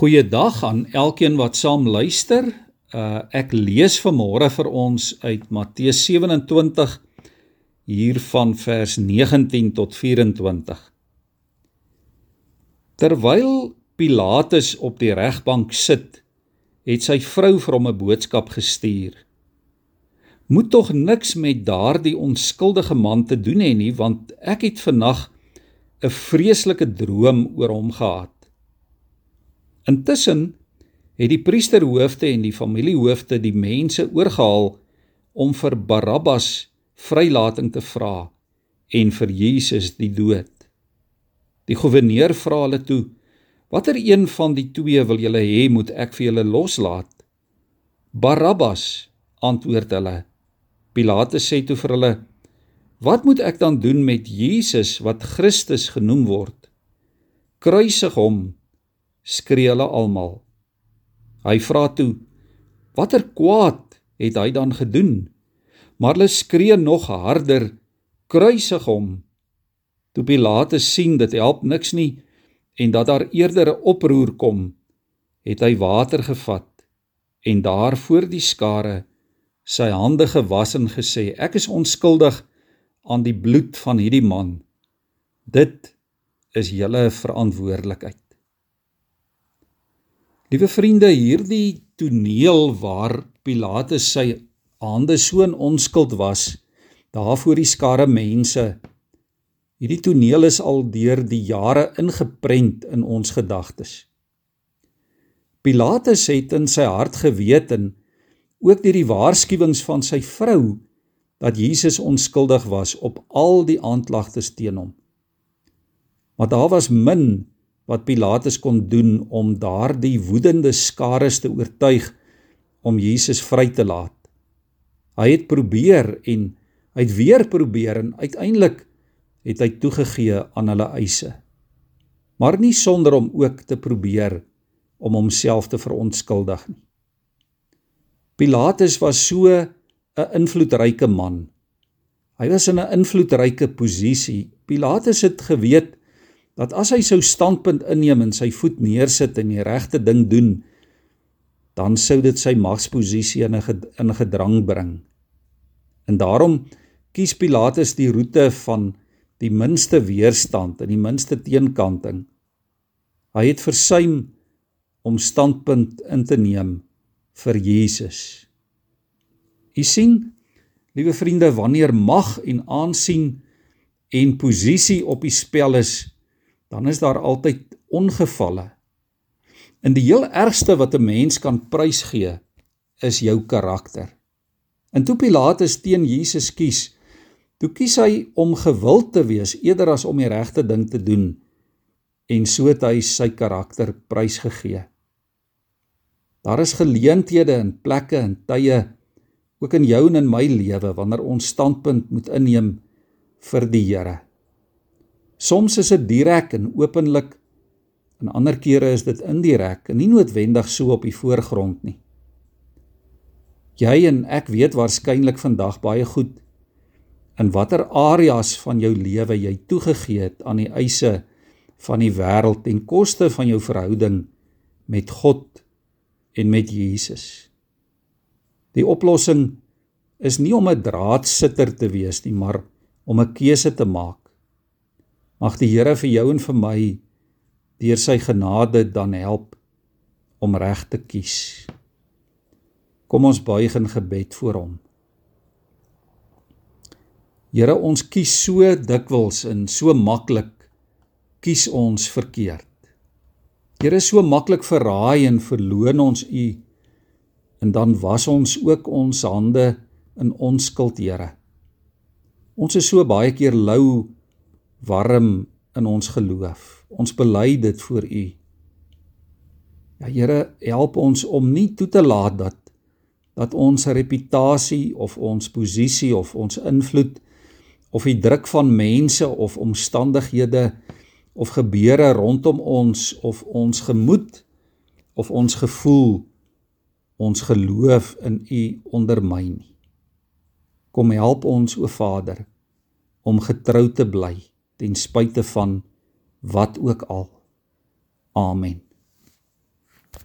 Goeiedag aan elkeen wat saam luister. Uh ek lees vanmôre vir ons uit Matteus 27 hier van vers 19 tot 24. Terwyl Pilatus op die regbank sit, het sy vrou vir hom 'n boodskap gestuur. Moet tog niks met daardie onskuldige man te doen hê nie, want ek het vannag 'n vreeslike droom oor hom gehad. Intussen het die priesterhoofde en die familiehoofde die mense oorgehaal om vir Barabbas vrylating te vra en vir Jesus die dood. Die goewerneur vra hulle toe: "Watter een van die twee wil julle hê moet ek vir julle loslaat?" "Barabbas," antwoord hulle. Pilatus sê toe vir hulle: "Wat moet ek dan doen met Jesus wat Christus genoem word? Kruisig hom." Skree hulle almal. Hy vra toe: "Watter kwaad het hy dan gedoen?" Maar hulle skree nog harder: "Kruisig hom!" Toe Pilate sien dit help niks nie en dat daar eerder 'n oproer kom, het hy water gevat en daar voor die skare sy hande gewas en gesê: "Ek is onskuldig aan die bloed van hierdie man. Dit is julle verantwoordelikheid." Liewe vriende, hierdie toneel waar Pilatus sy hande so in onskuld was, daar voor die skare mense. Hierdie toneel is al deur die jare ingeprent in ons gedagtes. Pilatus het in sy hart geweet en ook deur die waarskuwings van sy vrou dat Jesus onskuldig was op al die aanklagtes teen hom. Maar daar was min wat Pilatus kon doen om daardie woedende skare te oortuig om Jesus vry te laat. Hy het probeer en hy het weer probeer en uiteindelik het hy toegegee aan hulle eise. Maar nie sonder om ook te probeer om homself te verontskuldig nie. Pilatus was so 'n invloedryke man. Hy was in 'n invloedryke posisie. Pilatus het geweet dat as hy sou standpunt inneem en sy voet neersit en die regte ding doen, dan sou dit sy magsposisie in 'n in gedrang bring. En daarom kies Pilatus die roete van die minste weerstand en die minste teenkanting. Hy het versuim om standpunt in te neem vir Jesus. U sien, liewe vriende, wanneer mag en aansien en posisie op die spel is, dan is daar altyd ongevalle. In die heel ergste wat 'n mens kan prysgee, is jou karakter. En toe Pilatus teen Jesus kies, toe kies hy om gewild te wees eerder as om die regte ding te doen en so het hy sy karakter prysgegee. Daar is geleenthede en plekke en tye ook in jou en in my lewe wanneer ons standpunt moet inneem vir die Here. Soms is dit direk en openlik en ander kere is dit indirek en nie noodwendig so op die voorgrond nie. Jy en ek weet waarskynlik vandag baie goed in watter areas van jou lewe jy toegegee het aan die eise van die wêreld en koste van jou verhouding met God en met Jesus. Die oplossing is nie om 'n draadsitter te wees nie, maar om 'n keuse te maak Mag die Here vir jou en vir my deur sy genade dan help om reg te kies. Kom ons buig in gebed voor hom. Here, ons kies so dikwels en so maklik kies ons verkeerd. Here, so maklik verraai en verloon ons U en dan was ons ook ons hande in onskuld, Here. Ons is so baie keer lou warm in ons geloof. Ons bely dit voor U. Ja Here, help ons om nie toe te laat dat dat ons reputasie of ons posisie of ons invloed of die druk van mense of omstandighede of gebeure rondom ons of ons gemoed of ons gevoel ons geloof in U ondermyn nie. Kom help ons o Vader om getrou te bly ten spyte van wat ook al. Amen.